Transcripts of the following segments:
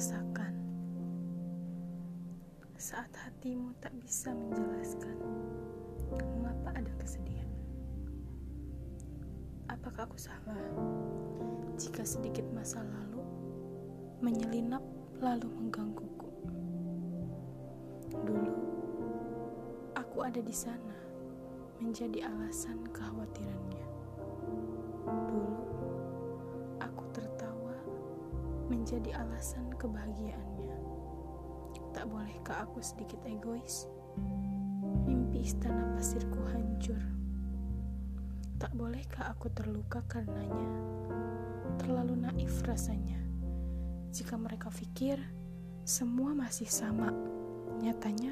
rasakan saat hatimu tak bisa menjelaskan mengapa ada kesedihan. Apakah aku salah jika sedikit masa lalu menyelinap lalu menggangguku? Dulu aku ada di sana menjadi alasan kekhawatirannya. Menjadi alasan kebahagiaannya. Tak bolehkah aku sedikit egois? Mimpi istana pasirku hancur. Tak bolehkah aku terluka karenanya? Terlalu naif rasanya. Jika mereka pikir semua masih sama, nyatanya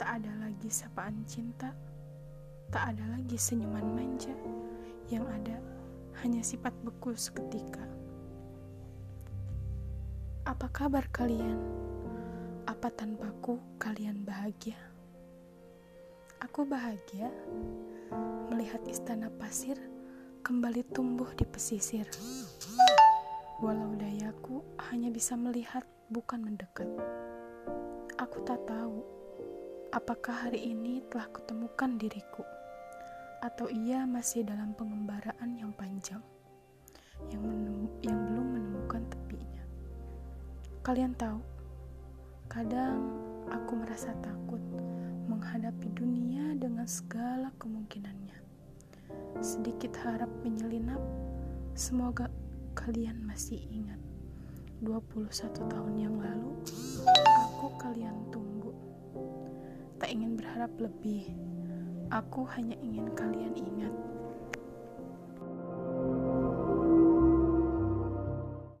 tak ada lagi sapaan cinta, tak ada lagi senyuman manja, yang ada hanya sifat beku seketika. Apa kabar kalian? Apa tanpaku kalian bahagia? Aku bahagia melihat istana pasir kembali tumbuh di pesisir. Walau dayaku hanya bisa melihat, bukan mendekat. Aku tak tahu apakah hari ini telah kutemukan diriku, atau ia masih dalam pengembaraan yang panjang, Kalian tahu, kadang aku merasa takut menghadapi dunia dengan segala kemungkinannya. Sedikit harap menyelinap, semoga kalian masih ingat. 21 tahun yang lalu, aku kalian tunggu. Tak ingin berharap lebih, aku hanya ingin kalian ingat.